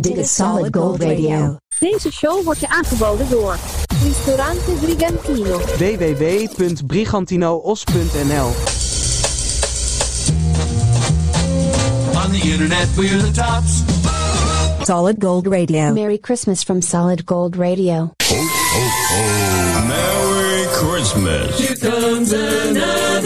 Dit is Solid Gold Radio. Deze show wordt je aangeboden door Ristorante Brigantino. www.brigantinoos.nl On the internet, we're the tops. Solid Gold Radio. Merry Christmas from Solid Gold Radio. Merry Christmas. Here comes another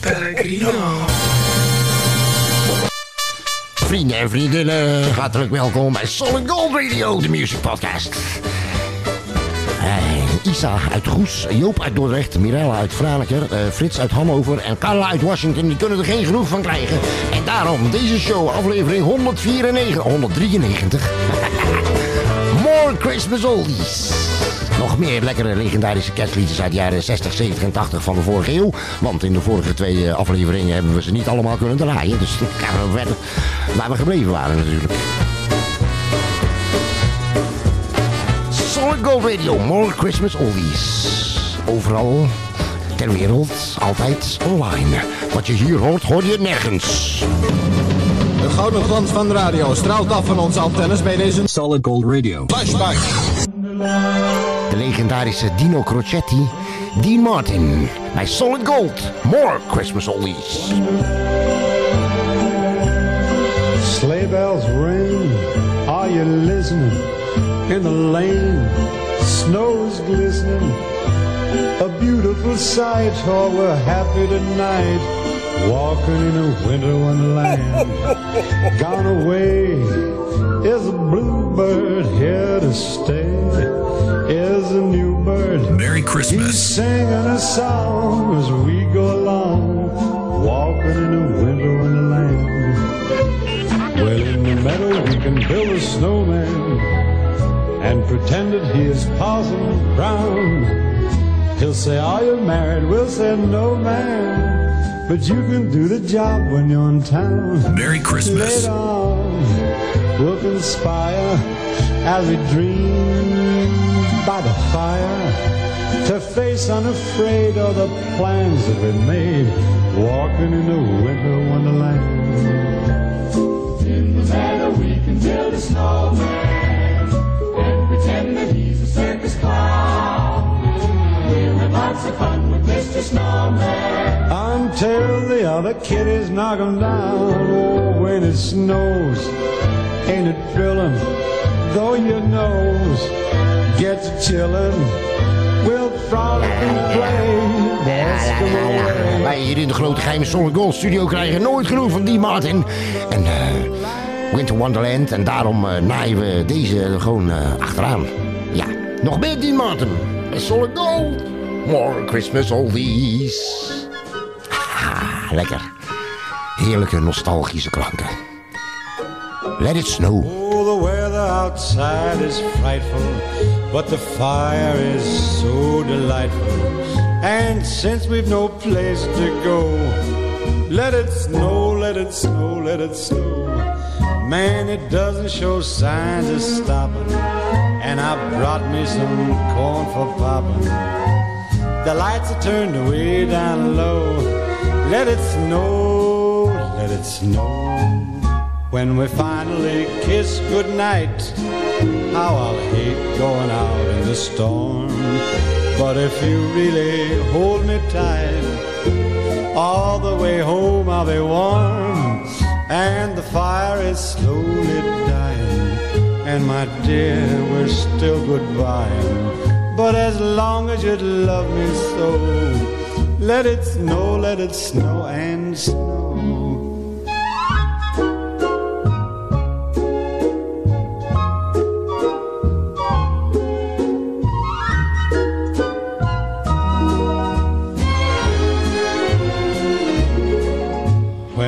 Pellegrino. Vrienden en vriendinnen, hartelijk welkom bij Solid Gold Radio, de music podcast. Isa uit Goes, Joop uit Dordrecht, Mirella uit Franeker, eh, Frits uit Hannover en Carla uit Washington, die kunnen er geen genoeg van krijgen. En daarom deze show, aflevering 194, 193. More Christmas Oldies. Nog meer lekkere legendarische kerstliedjes uit de jaren 60, 70 en 80 van de vorige eeuw. Want in de vorige twee eh, afleveringen hebben we ze niet allemaal kunnen draaien. Dus dan gaan we verder waar we gebleven waren natuurlijk. Solid Gold Radio, more Christmas oldies. Overal ter wereld, altijd online. Wat je hier hoort, hoor je nergens. De gouden glans van de radio straalt af van onze antennes bij deze Solid Gold Radio. flashback. De legendarische Dino Crocetti, Dean Martin. Bij Solid Gold, more Christmas oldies. Sleigh bells ring, are you listening? In the lane, snow's glistening. A beautiful sight, oh, we're happy tonight. Walking in a winter wonderland. Gone away is a bluebird here to stay. Is a new bird. Merry He's Christmas. singing a song as we go along, walking in a winter wonderland. Well, in the meadow we can build a snowman and pretend that he is Parson Brown. He'll say, Are you married? We'll say, No, man. But you can do the job when you're in town. Merry Christmas. Later on, we'll conspire as we dream by the fire to face unafraid all the plans that we made, walking in the winter wonderland. In the meadow, we can build a snowman and pretend that he's a circus clown. We'll have lots of fun with Mr. Snowman. Until the other kiddies him down. Oh, when it snows, ain't it thrilling? Though your nose gets chillin', we'll frolic and play. Wij hier in de grote geheime Solid Gold studio krijgen nooit genoeg van Dean Martin. En eh, Winter Wonderland. En daarom eh, naaien we deze gewoon eh, achteraan. Ja, nog meer Dean Martin. Solid Gold. More Christmas oldies. Ah, lekker. Heerlijke nostalgische klanken. Let it snow. Oh, the weather outside is frightful, but the fire is so delightful. And since we've no place to go, let it snow, let it snow, let it snow. Man, it doesn't show signs of stopping. And I brought me some corn for popping. The lights are turned way down low. Let it snow, let it snow. When we finally kiss goodnight, how I'll hate going out in the storm. But if you really hold me tight, all the way home I'll be warm. And the fire is slowly dying. And my dear, we're still goodbye. But as long as you love me so, let it snow, let it snow and snow.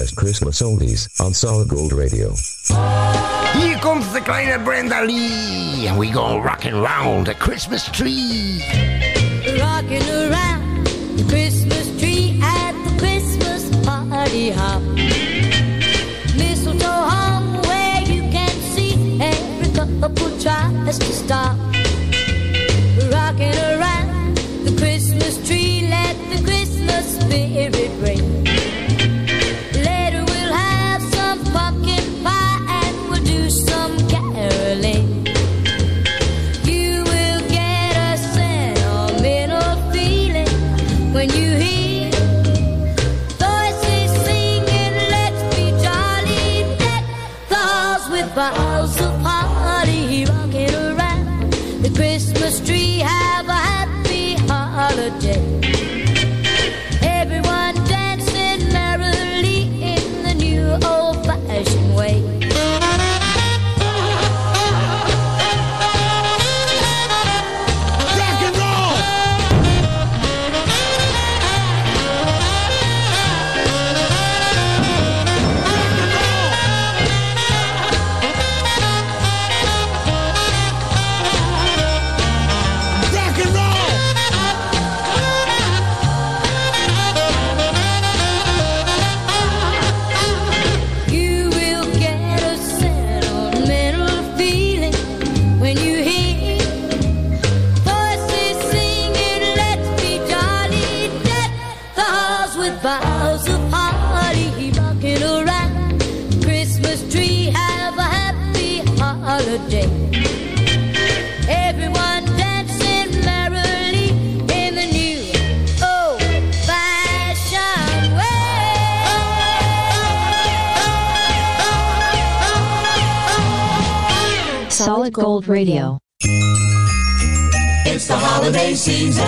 Best Christmas oldies on Solid Gold Radio. Hier komt de kleine Brenda Lee. And we go rocking round the Christmas tree. Rocking around Radio. It's the holiday season.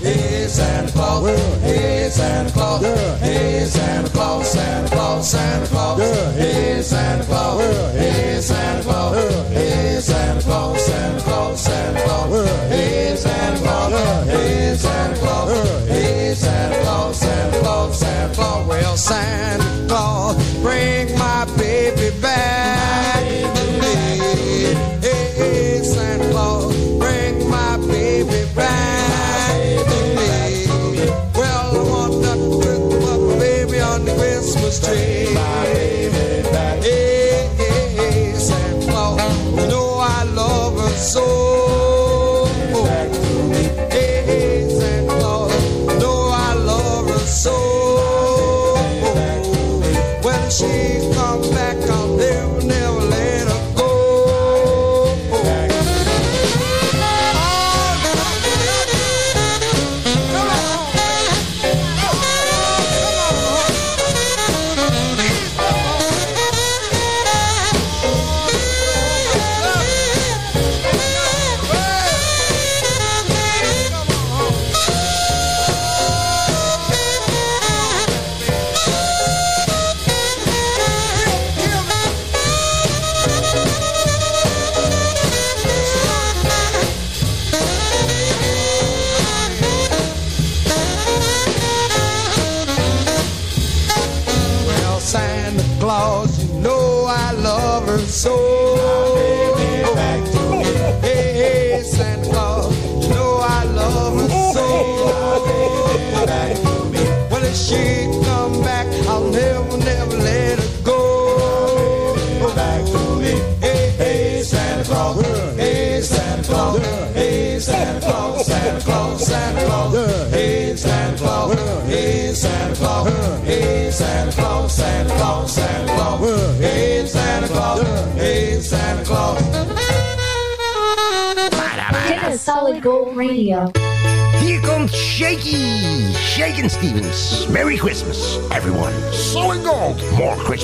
Hey Santa Claus, hey Santa Claus, hey Santa Claus, Santa Claus, Santa Claus, hey Santa Claus, hey Santa Claus, hey Santa Claus, Santa Claus, Santa Claus, hey Santa Claus, hey Santa Claus, hey Santa Claus, Santa Claus, Santa Claus. Well, Santa Claus, bring my baby back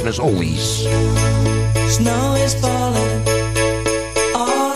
Christmas always. Snow is falling all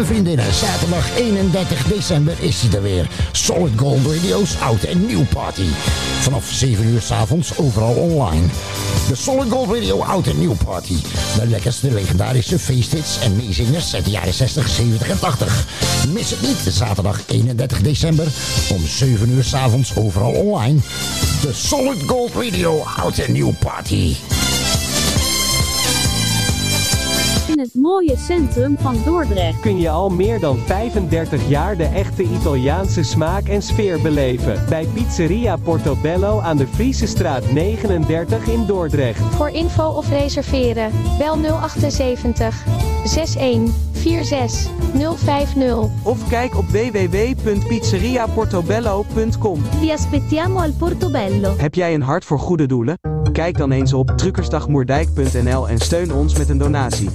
en vriendinnen, zaterdag 31 december is hij er weer. Solid Gold Radio's oud en nieuw party. Vanaf 7 uur s'avonds overal online. De Solid Gold Radio oud en nieuw party. De lekkerste legendarische feesthits en meezingers uit de jaren 60, 70 en 80. Mis het niet, zaterdag 31 december om 7 uur s'avonds overal online. De Solid Gold Radio oud en nieuw party. In het mooie centrum van Dordrecht. kun je al meer dan 35 jaar de echte Italiaanse smaak en sfeer beleven. Bij Pizzeria Portobello aan de Friese straat 39 in Dordrecht. Voor info of reserveren, bel 078 61 46 050. Of kijk op www.pizzeriaportobello.com. Vi aspettiamo al Portobello. Heb jij een hart voor goede doelen? Kijk dan eens op truckersdagmoerdijk.nl en steun ons met een donatie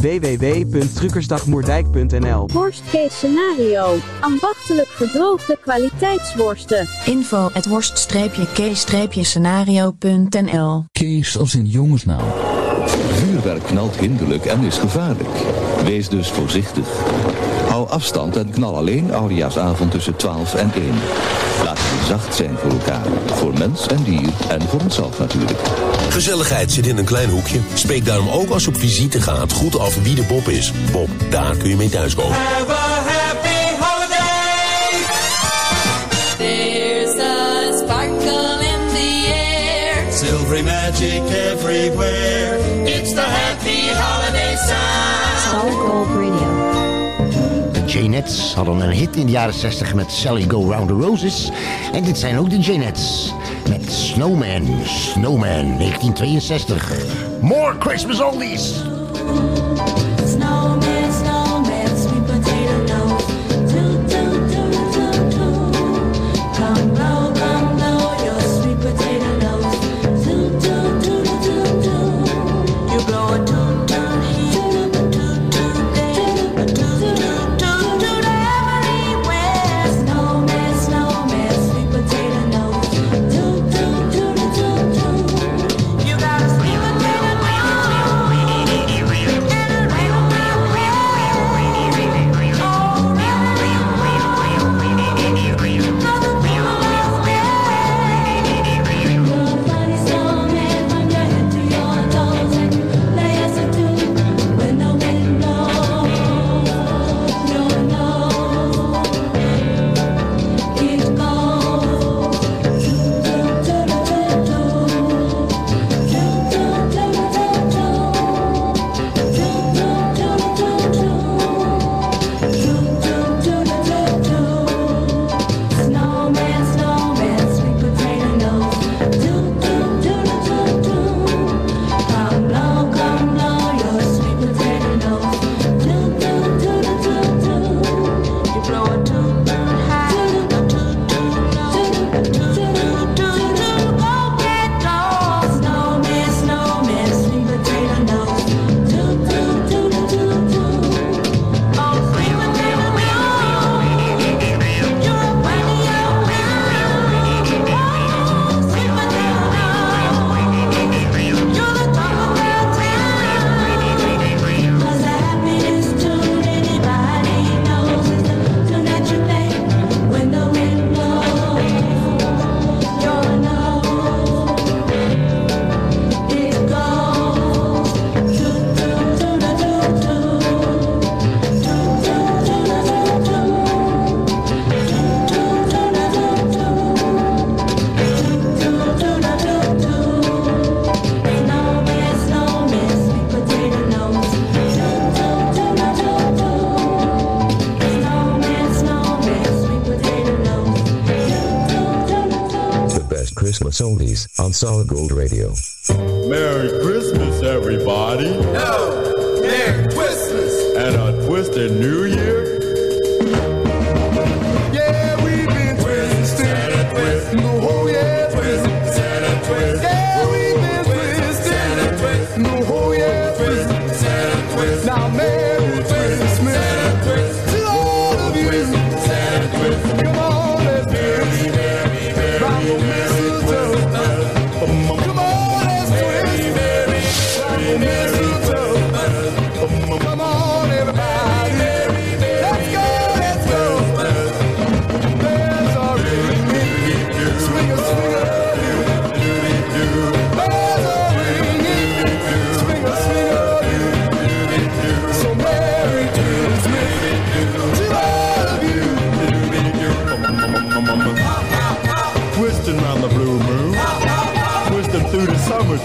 www.truckersdagmoerdijk.nl Worstcase scenario. Ambachtelijk gedroogde kwaliteitsworsten. Info at worst-case-scenario.nl Kees als in jongensnaam. Vuurwerk knalt hinderlijk en is gevaarlijk. Wees dus voorzichtig. Hou afstand en knal alleen Oudejaarsavond tussen 12 en 1. Laat je zacht zijn voor elkaar. Voor mens en dier en voor onszelf natuurlijk. Gezelligheid zit in een klein hoekje. Spreek daarom ook als je op visite gaat goed af wie de Bob is. Bob, daar kun je mee thuiskomen. Silvery magic everywhere. It's the happy Hadden een hit in de jaren 60 met Sally Go Round the Roses. En dit zijn ook de J-Nets met Snowman, Snowman 1962. More Christmas oldies!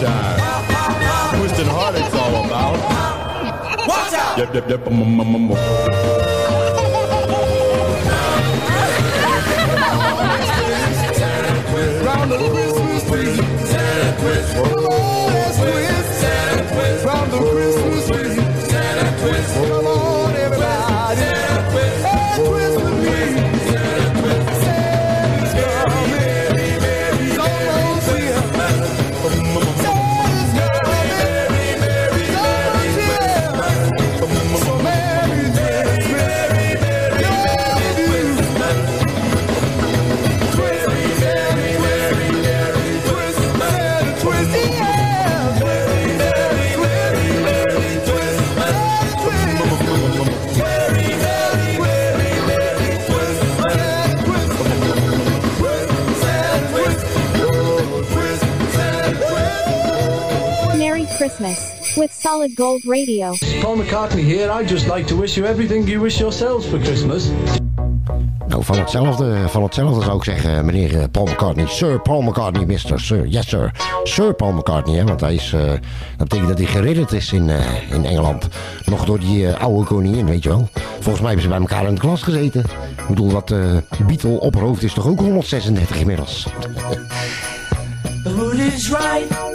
time. Twisting heart, it's all about. Watch out! Yep, yep, yep. Um, um, um, Round of Oh, that's Solid Gold Radio. Paul McCartney here. I'd just like to wish you everything you wish yourselves for Christmas. Nou, van hetzelfde, van hetzelfde zou ik zeggen, meneer eh, Paul McCartney. Sir Paul McCartney, Mr. Sir. Yes, sir. Sir Paul McCartney, hè, want hij is, eh, dat betekent dat hij geridderd is in, eh, in Engeland. Nog door die eh, oude koningin, weet je wel. Volgens mij hebben ze bij elkaar in de klas gezeten. Ik bedoel, dat eh Beatle opperhoofd is toch ook 136 inmiddels. The mood is right.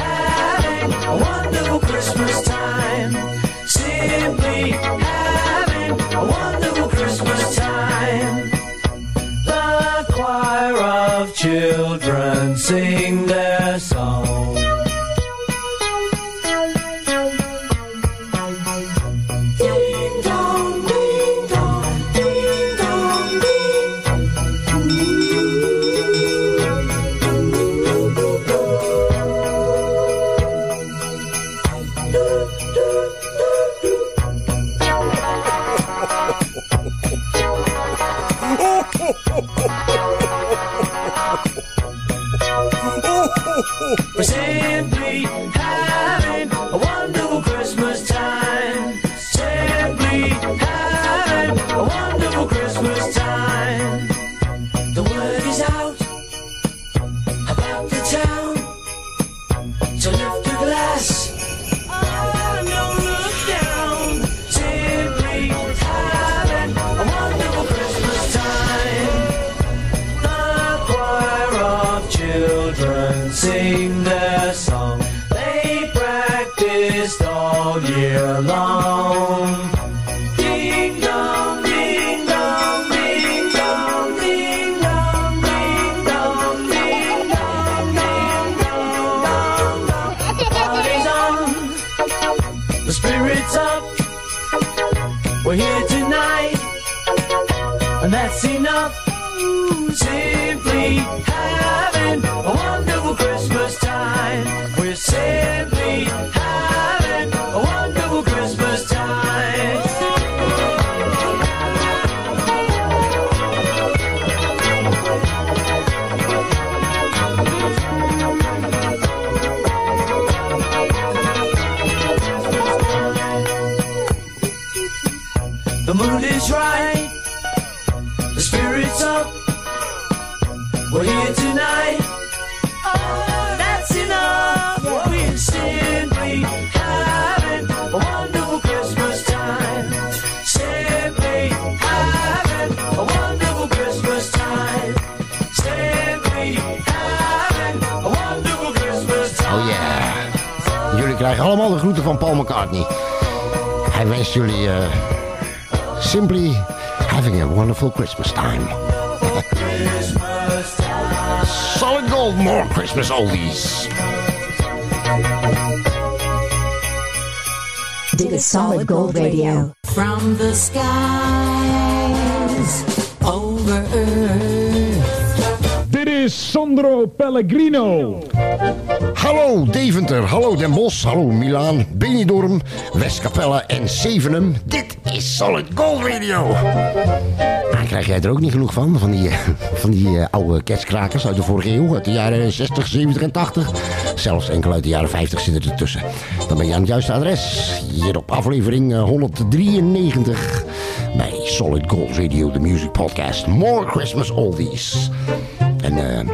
a wonderful Christmas time. Simply having a wonderful Christmas time. The choir of children sing groeten van Paul McCartney. Hij wenst jullie eh, simply having a wonderful Christmas time. Solid Gold, more Christmas oldies. Dit is Solid Gold Radio. From the skies over earth. Dit is Sandro Pellegrino. Hallo Deventer, hallo Den Bosch, hallo Milaan, Benidorm, Westkapelle en Zevenum. Dit is Solid Gold Radio. Nou, krijg jij er ook niet genoeg van? Van die, eh, van die eh, oude ketskrakers uit de vorige eeuw, uit de jaren 60, 70 en 80. Zelfs enkele uit de jaren 50 zitten ertussen. Dan ben je aan het juiste adres. Hier op aflevering eh, 193 bij Solid Gold Radio, de music podcast. More Christmas Oldies. En eh,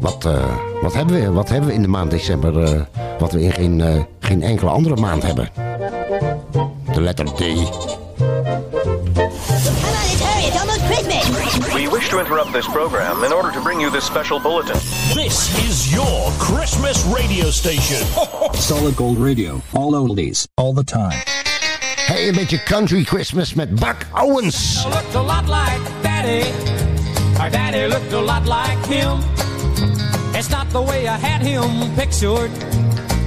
wat, eh, wat, hebben we, wat hebben we in de maand december eh, wat we in geen, eh, geen enkele andere maand hebben? De letter D. We wish to interrupt this program in order to bring you this special bulletin. This is your Christmas radio station. Solid Gold Radio. All oldies. All the time. Hey, een beetje country Christmas met Buck Owens. looked a lot like Daddy. Our daddy looked a lot like him. It's not the way I had him pictured.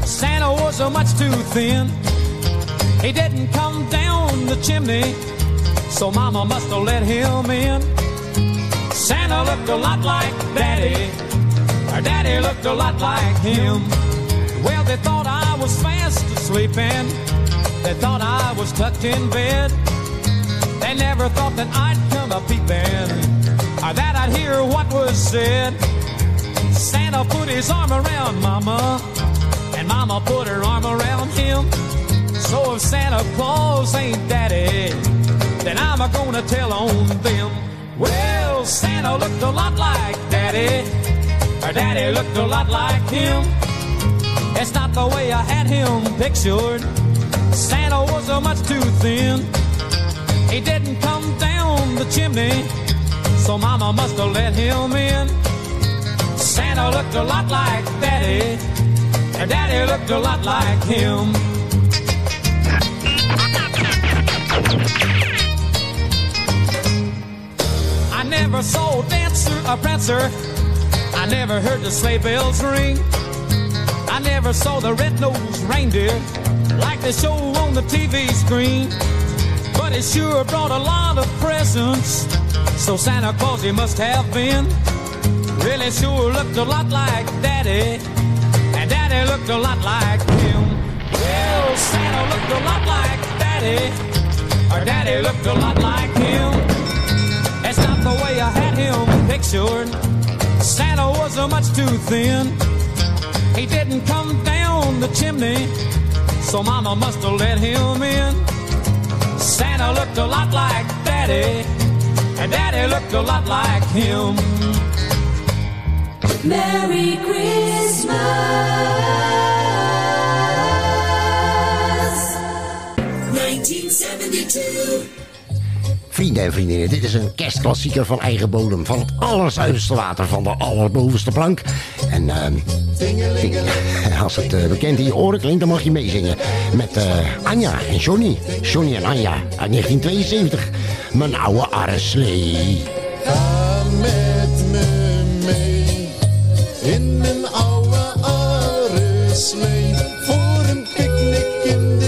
Santa was much too thin. He didn't come down the chimney, so Mama must have let him in. Santa looked a lot like Daddy, or Daddy looked a lot like him. Well, they thought I was fast asleep and they thought I was tucked in bed. They never thought that I'd come a peeping, or that I'd hear what was said. Santa put his arm around Mama, and Mama put her arm around him. So if Santa Claus ain't Daddy, then I'm a gonna tell on them. Well, Santa looked a lot like Daddy, or Daddy looked a lot like him. It's not the way I had him pictured. Santa was a much too thin. He didn't come down the chimney, so Mama must have let him in. Santa looked a lot like Daddy, and Daddy looked a lot like him. I never saw a Dancer or Prancer. I never heard the sleigh bells ring. I never saw the red-nosed reindeer like they show on the TV screen. But it sure brought a lot of presents. So Santa Claus he must have been. Really sure looked a lot like Daddy. And Daddy looked a lot like him. Well, Santa looked a lot like Daddy. Or Daddy looked a lot like him. That's not the way I had him pictured. Santa was much too thin. He didn't come down the chimney, so Mama must have let him in. Santa looked a lot like Daddy, and Daddy looked a lot like him. Merry Christmas. 1972. Vrienden en vriendinnen, dit is een kerstklassieker van eigen bodem. Van het allerzuiverste water van de allerbovenste plank. En ehm, als het eh, bekend in je oren klinkt, dan mag je meezingen. Met eh, Anja en Johnny. Johnny en Anja uit 1972. Mijn oude arreslee.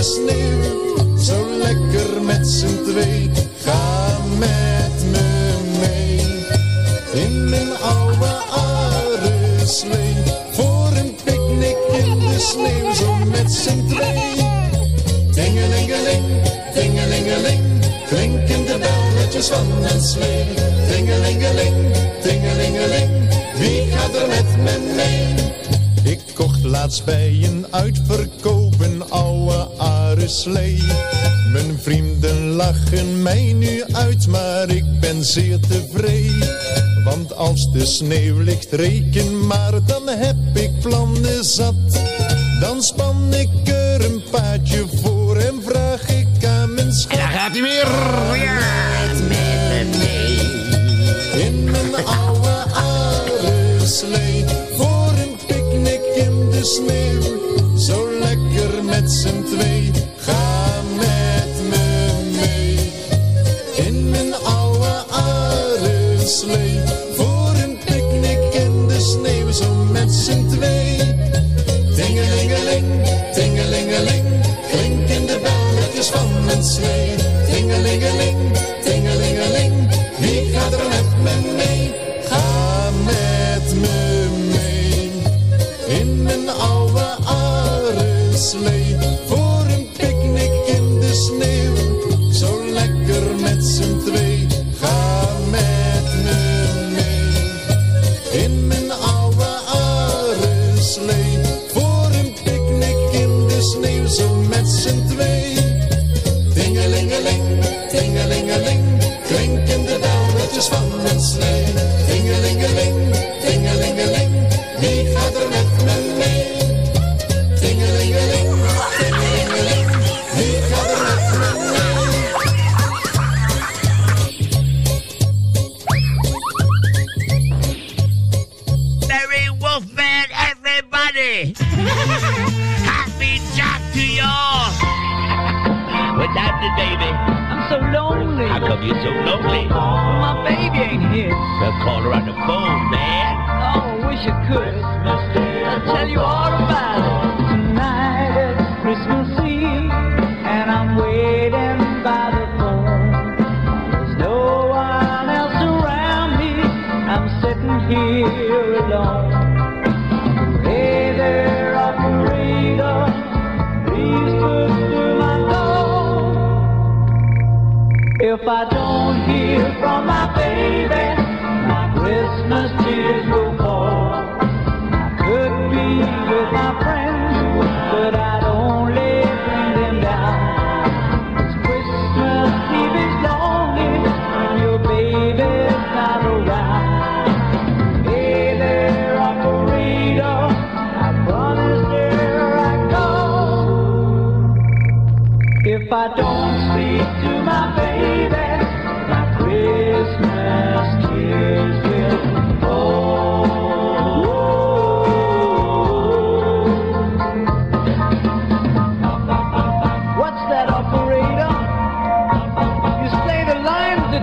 Sneeuw. Zo lekker met z'n twee. Ga met me mee in mijn oude arreslee voor een picknick in de sneeuw. Zo met z'n twee. Dingelingeling, dingelingeling, klinken de belletjes van een slee. Dingelingeling, dingelingeling, wie gaat er met me mee? Ik kocht laatst bij een uitverkoop Mijn vrienden lachen mij nu uit, maar ik ben zeer tevreden. Want als de sneeuw ligt, reken maar, dan heb ik plannen zat. Dan span ik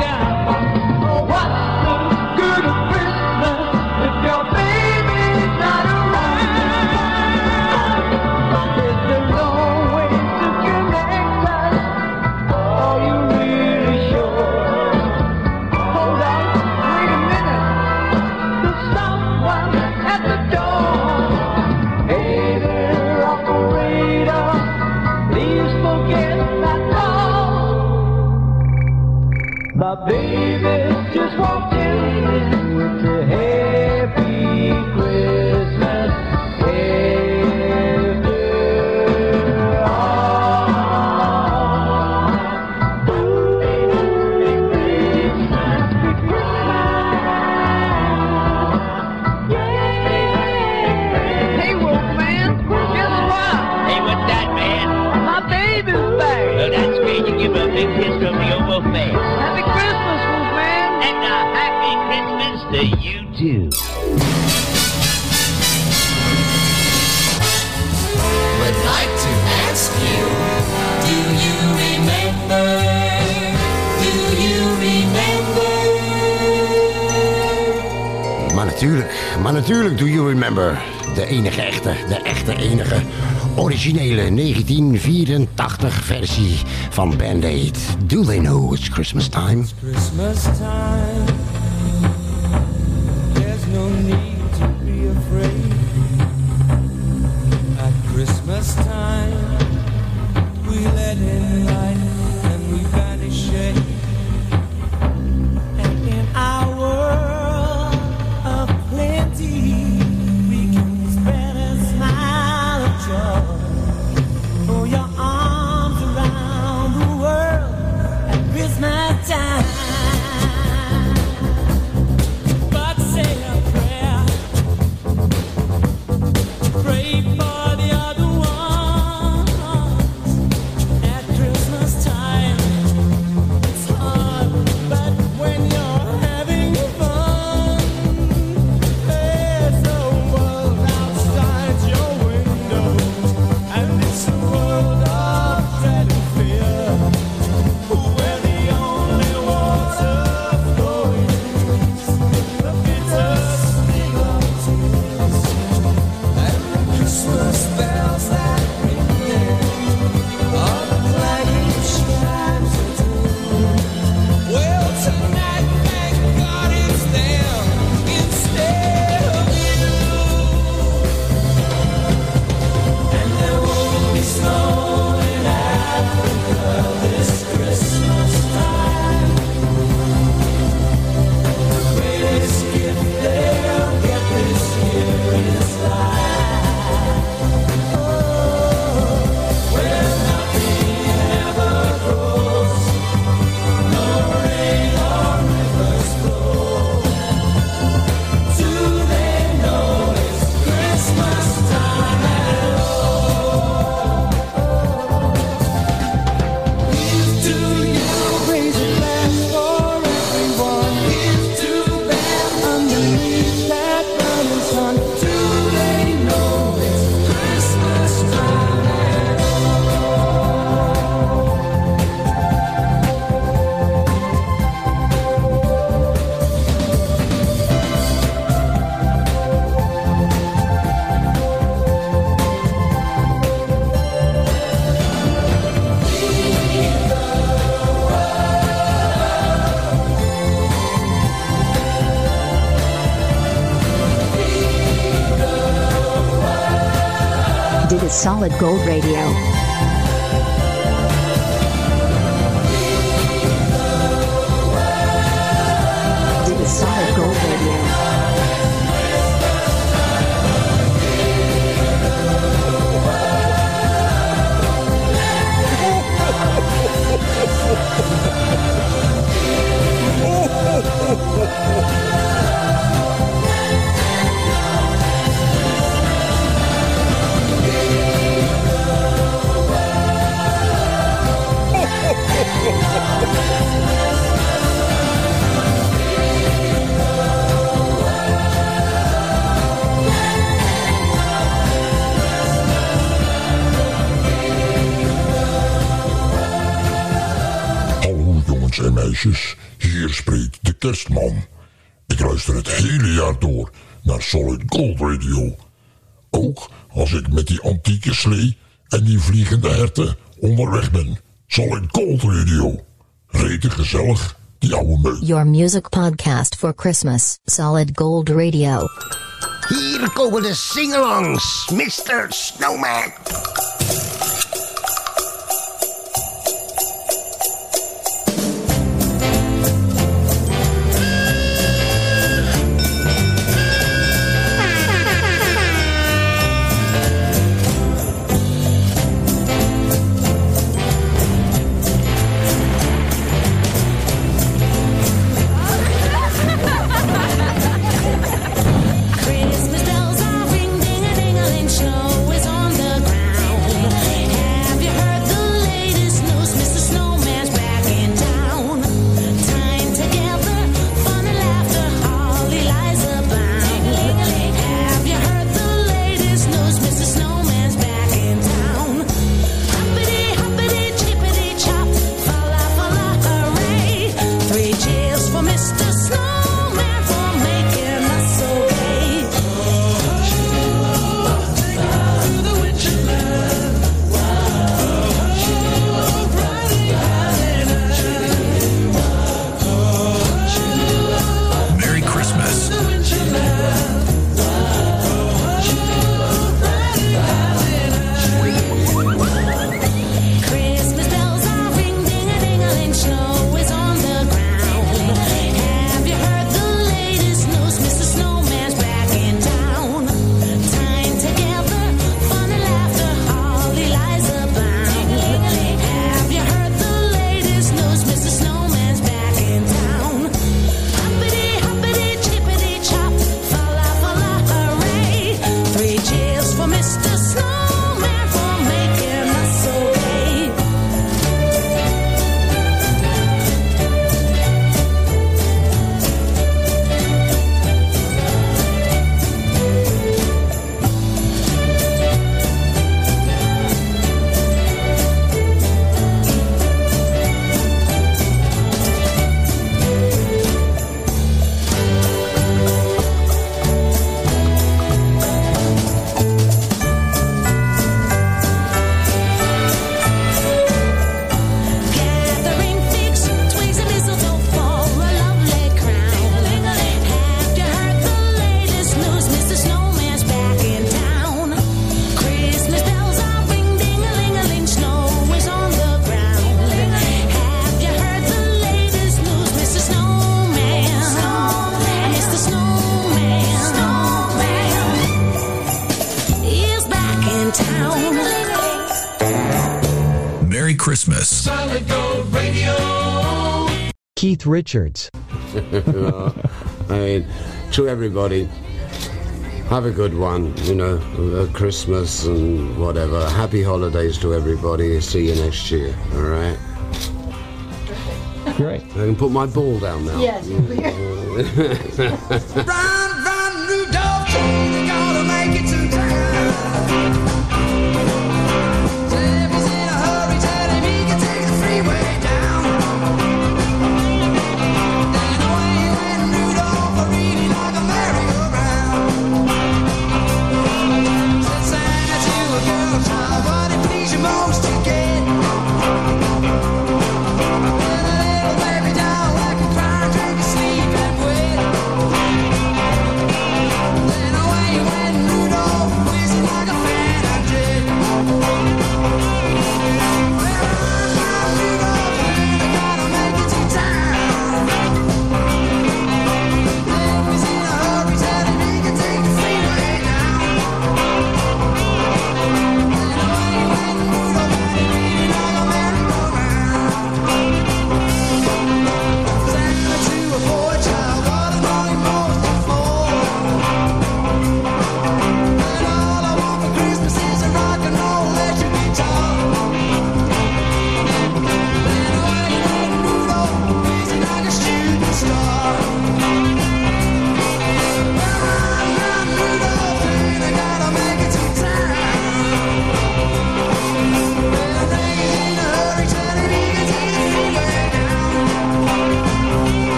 down. natuurlijk. Maar natuurlijk do you remember. De enige echte, de echte enige. Originele 1984 versie van Band-Aid. Do they know it's Christmas time? It's Christmas time. Solid Gold Radio. Hier spreekt de kerstman. Ik luister het hele jaar door naar Solid Gold Radio. Ook als ik met die antieke slee en die vliegende herten onderweg ben. Solid Gold Radio. Reden gezellig, die oude meuk. Your music podcast for Christmas. Solid Gold Radio. Hier komen de singalongs, Mr. Snowman. Richards. I mean, to everybody, have a good one, you know, Christmas and whatever. Happy holidays to everybody. See you next year, all right? Great. I can put my ball down now. Yes.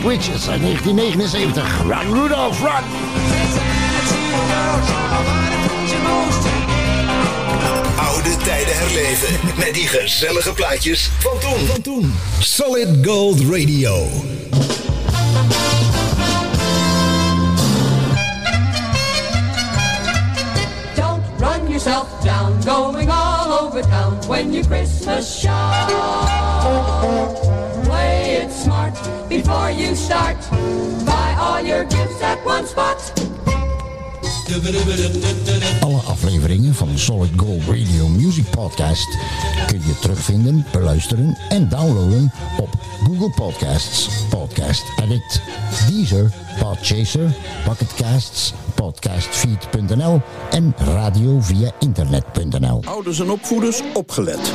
Keith Richards uit 1979. Run Rudolph, run! Oude tijden herleven met die gezellige plaatjes van toen. Van toen. Solid Gold Radio. Don't run yourself down, going all over town when you Christmas shop. Smart before you start. Buy all your gifts at one spot. Alle afleveringen van Solid Gold Radio Music Podcast kun je terugvinden, beluisteren en downloaden op Google Podcasts, Podcast Addict, Deezer, Podchaser, Pocketcasts, podcastfeed.nl en radio via internet.nl. Ouders en opvoeders opgelet.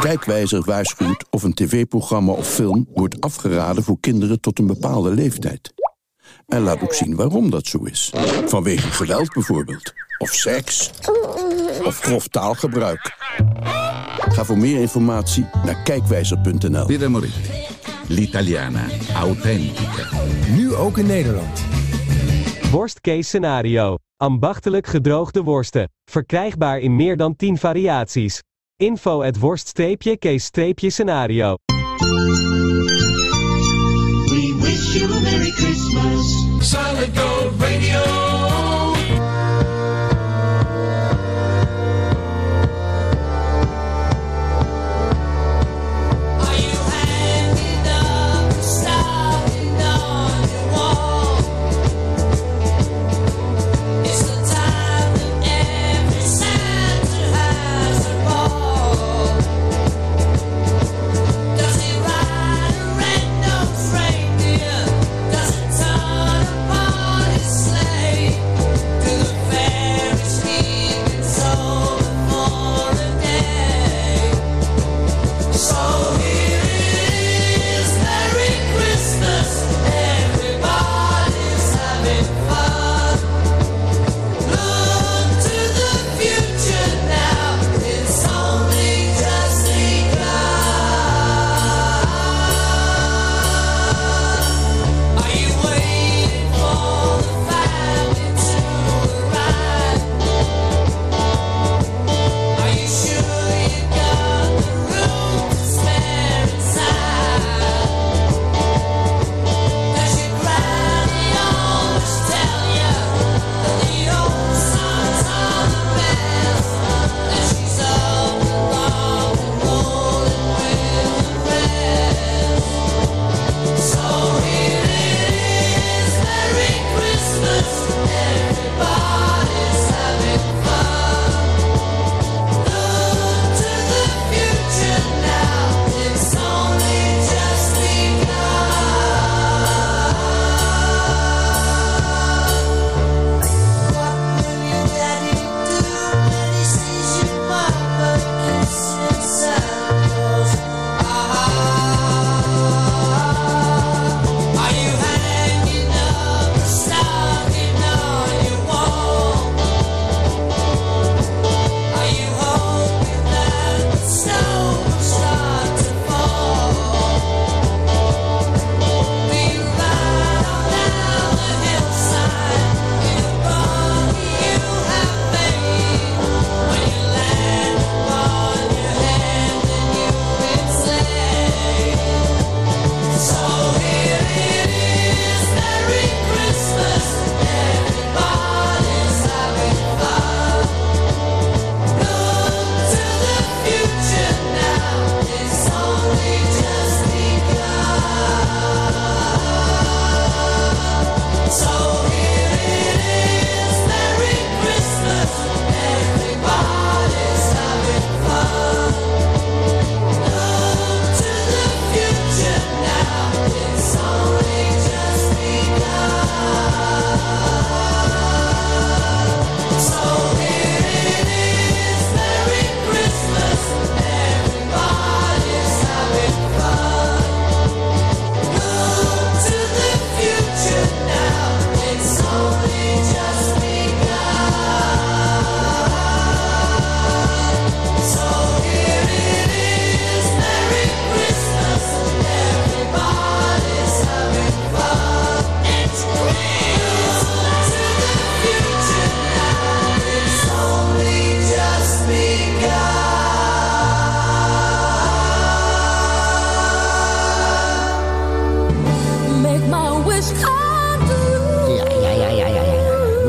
Kijkwijzer waarschuwt of een tv-programma of film wordt afgeraden voor kinderen tot een bepaalde leeftijd. En laat ook zien waarom dat zo is. Vanwege geweld bijvoorbeeld. Of seks. Of grof taalgebruik. Ga voor meer informatie naar kijkwijzer.nl. Pieter Moretti. L'italiana authentica. Nu ook in Nederland. Worstcase scenario. Ambachtelijk gedroogde worsten. Verkrijgbaar in meer dan 10 variaties. Info at worst-case-scenario. We wish you a Merry Christmas. Solid Gold Radio.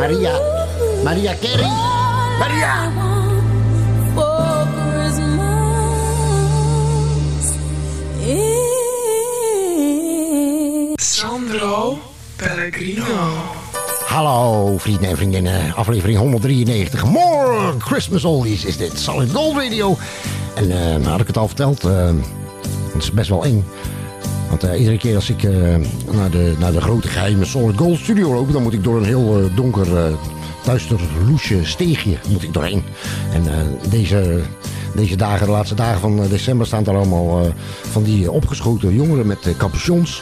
Maria Carey. Maria! Christmas is Sandro Pellegrino. Hallo vrienden en vriendinnen, aflevering 193. More Christmas Oldies is dit, Solid Gold Radio. En nou had ik het al verteld, eh, het is best wel eng. Want eh, iedere keer als ik eh, naar, de, naar de grote geheime Solid Gold studio loop... dan moet ik door een heel eh, donker, duister, loesje steegje moet ik doorheen. En deze, deze dagen, de laatste dagen van december... staan daar allemaal van die opgeschoten jongeren met capuchons...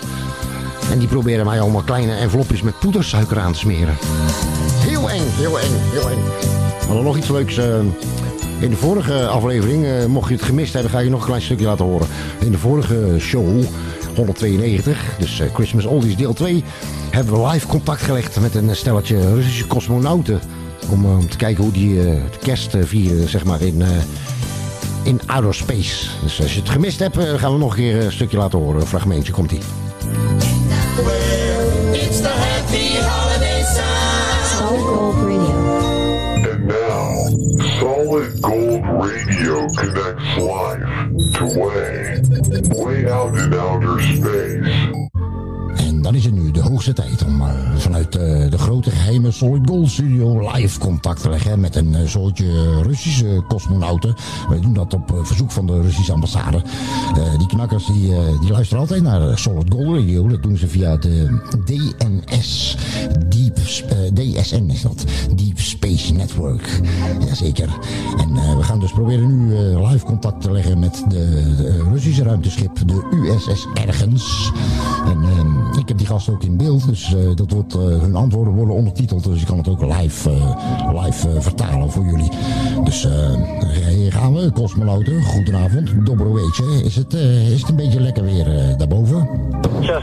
En die proberen mij allemaal kleine envelopjes met poedersuiker aan te smeren. Heel eng, heel eng, heel eng. We hadden nog iets leuks. in de vorige aflevering, mocht je het gemist hebben, ga ik je nog een klein stukje laten horen. In de vorige show, 192, dus eh, Christmas Oldies deel 2, hebben we live contact gelegd met een stelletje Russische cosmonauten. Om, eh, om te kijken hoe die eh, de kerst eh, vieren, zeg maar, in, eh, in outer space. Dus als je het gemist hebt, eh, gaan we nog een keer een stukje laten horen. Een fragmentje, komt-ie. Gold Radio connects life to way, way out in outer space. Dan is het nu de hoogste tijd om eh, vanuit eh, de grote geheime Solid Gold Studio live contact te leggen met een uh, soortje Russische cosmonauten. Wij doen dat op verzoek van de Russische ambassade. Die knakkers die, die luisteren altijd naar Solid Gold Radio. Dat doen ze via de DNS. Deep, DSN is dat. Deep Space Network. Jazeker. En we gaan dus proberen nu live contact te leggen met de, de Russische ruimteschip, de USS Ergens. En ik heb die gasten ook in beeld, dus eh, dat wordt, eh, hun antwoorden worden ondertiteld. Dus ik kan het ook live, eh, live vertalen voor jullie. Dus hier gaan we, cosmonauten. Goedenavond, dobroweetje. Is het, is het een beetje lekker weer daarboven? Ja,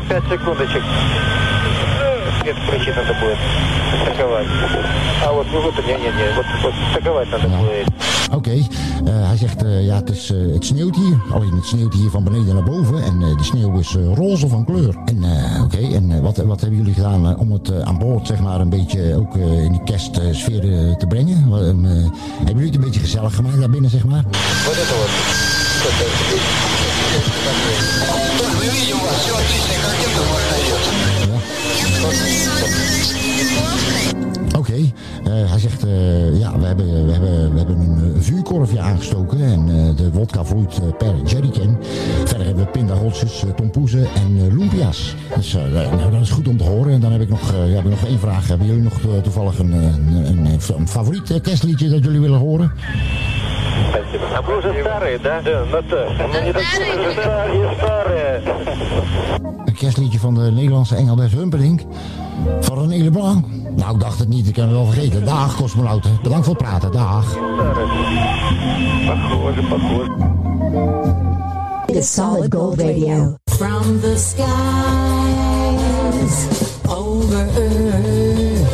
Свет включить надо будет. Стыковать. А вот, ну вот, не, не, не, вот, вот стыковать надо будет. Oké, eh, hij zegt eh, ja, het, is, eh, het sneeuwt hier. Alleen het sneeuwt hier van beneden naar boven. En eh, de sneeuw is eh, roze van kleur. En eh, oké, en eh, wat, wat hebben jullie gedaan eh, om het eh, aan boord zeg maar een beetje ook eh, in die kerstsfeer eh, te brengen? Wat, ehm, eh, hebben jullie het een beetje gezellig gemaakt daar binnen zeg maar? Вот это вот. Oké, eh, hij zegt, eh, ja, we hebben, we hebben, we hebben een eh, vuurkorfje aangestoken en eh, de wodka vloeit eh, per jerrycan. Verder hebben we pindaholtjes, uh, tompoezen en eh, lumpia's. Dus eh, nou, dat is goed om te horen. En dan heb ik nog, eh, ja, heb ik nog één vraag. Hebben jullie nog eh, toevallig een, eh, een, een, een favoriet eh, kerstliedje dat jullie willen horen? Спасибо. А вы уже старые, да? Да, ну то. Мы не такие уже старые, старые. Een kerstliedje van de Nederlandse Engelbert Humperdinck. Van René Leblanc. Nou, ik dacht het niet, ik kan we wel vergeten. Dag, cosmonauten. Bedankt voor het praten. Dag. The solid gold radio. From the skies over earth.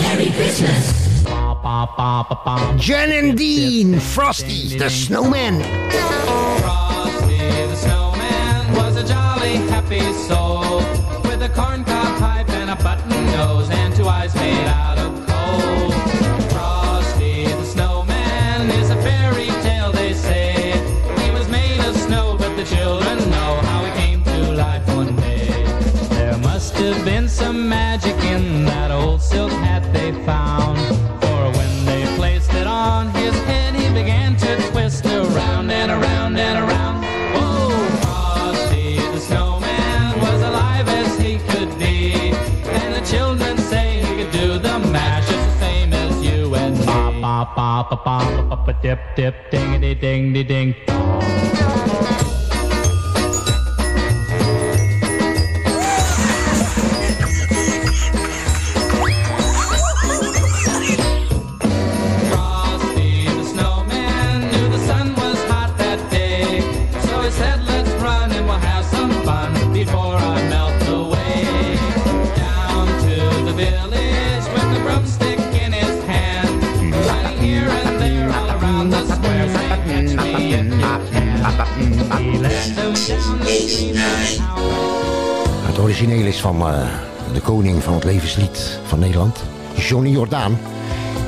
Merry Christmas. Jen and Dean, Frosty the Snowman. Frosty the Snowman was a jolly happy soul with a corncob pipe and a button nose. wise made out of pa pa pa pa pa dip dip ding a ding ding ding. Origineel van eh, de koning van het levenslied van Nederland, Johnny Jordaan.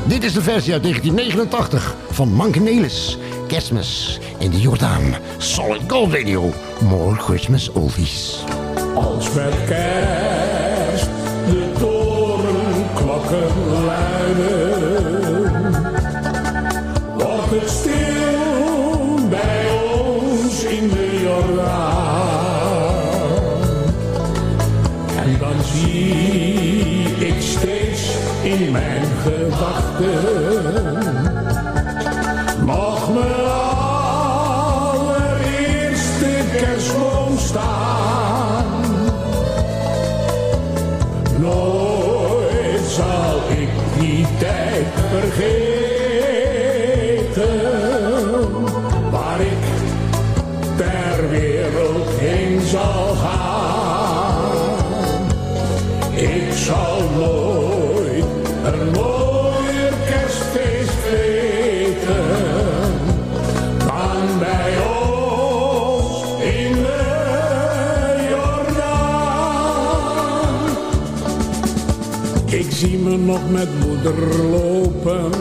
Dit is de versie uit 1989 van Mankenelis. Kerstmis in de Jordaan. Solid Gold Radio. More Christmas oldies. Als met kerst de torenklokken luiden, gedachten nog mijn allereerste kerstboom staan. Nooit zal ik die tijd vergeten, zie me nog met moeder lopen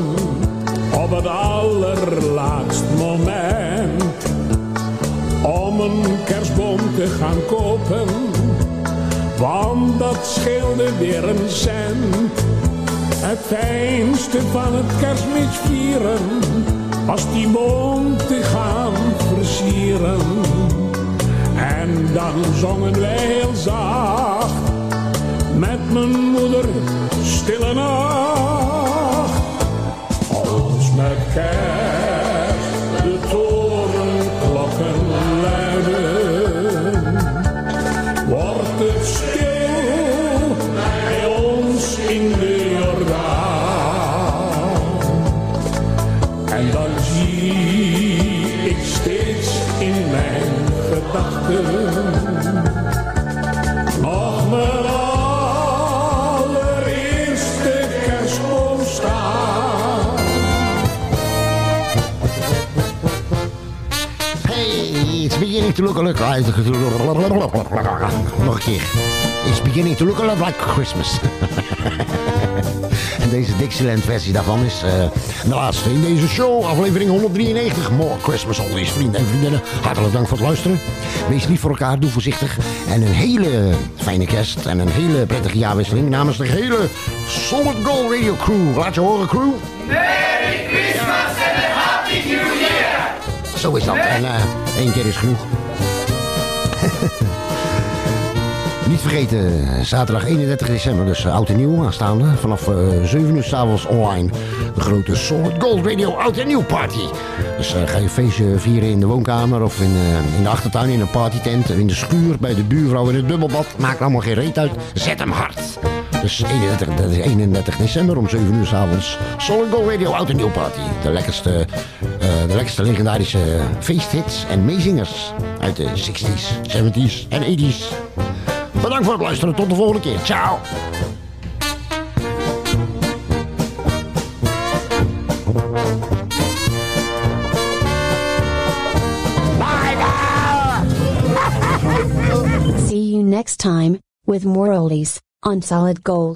op het allerlaatst moment om een kerstboom te gaan kopen, want dat scheelde weer een cent. Het fijnste van het kerstmis vieren was die boom te gaan versieren. En dan zongen wij heel zacht met mijn moeder stille nacht. Als met kerst de torenklokken luiden, wordt het stil bij ons in de beginning to look. Nog een keer. It's beginning to look a lot like Christmas. en deze Dixieland versie daarvan is eh, de laatste in deze show. Aflevering 193. More Christmas Oldies, vrienden en vriendinnen. Hartelijk dank voor het luisteren. Wees lief voor elkaar, doe voorzichtig. En een hele fijne kerst en een hele prettige jaarwisseling namens de hele Solid Gold Radio crew. Laat je horen, crew. Merry Christmas and a Happy New Year! Zo is dat. En eh, één keer is genoeg. Vergeten, zaterdag 31 december, dus eh, oud en nieuw aanstaande. Vanaf eh 7 uur s'avonds online. De grote Solid Gold Radio Oud en Nieuw Party. Dus eh, ga je feestje vieren in de woonkamer of in, eh, de achtertuin, in een partytent, in de schuur, bij de buurvrouw in het bubbelbad. Maakt allemaal geen reet uit. Zet hem hard. Dus 31, dat is 31 december om 7 uur s'avonds. Solid Gold Radio Oud en Nieuw Party. De lekkerste, eh, de lekkerste legendarische feesthits en meezingers uit de 60s, 70s en 80s. Bedankt voor het luisteren. Tot de volgende keer. Ciao. See you next time, with more oldies, on Solid Gold.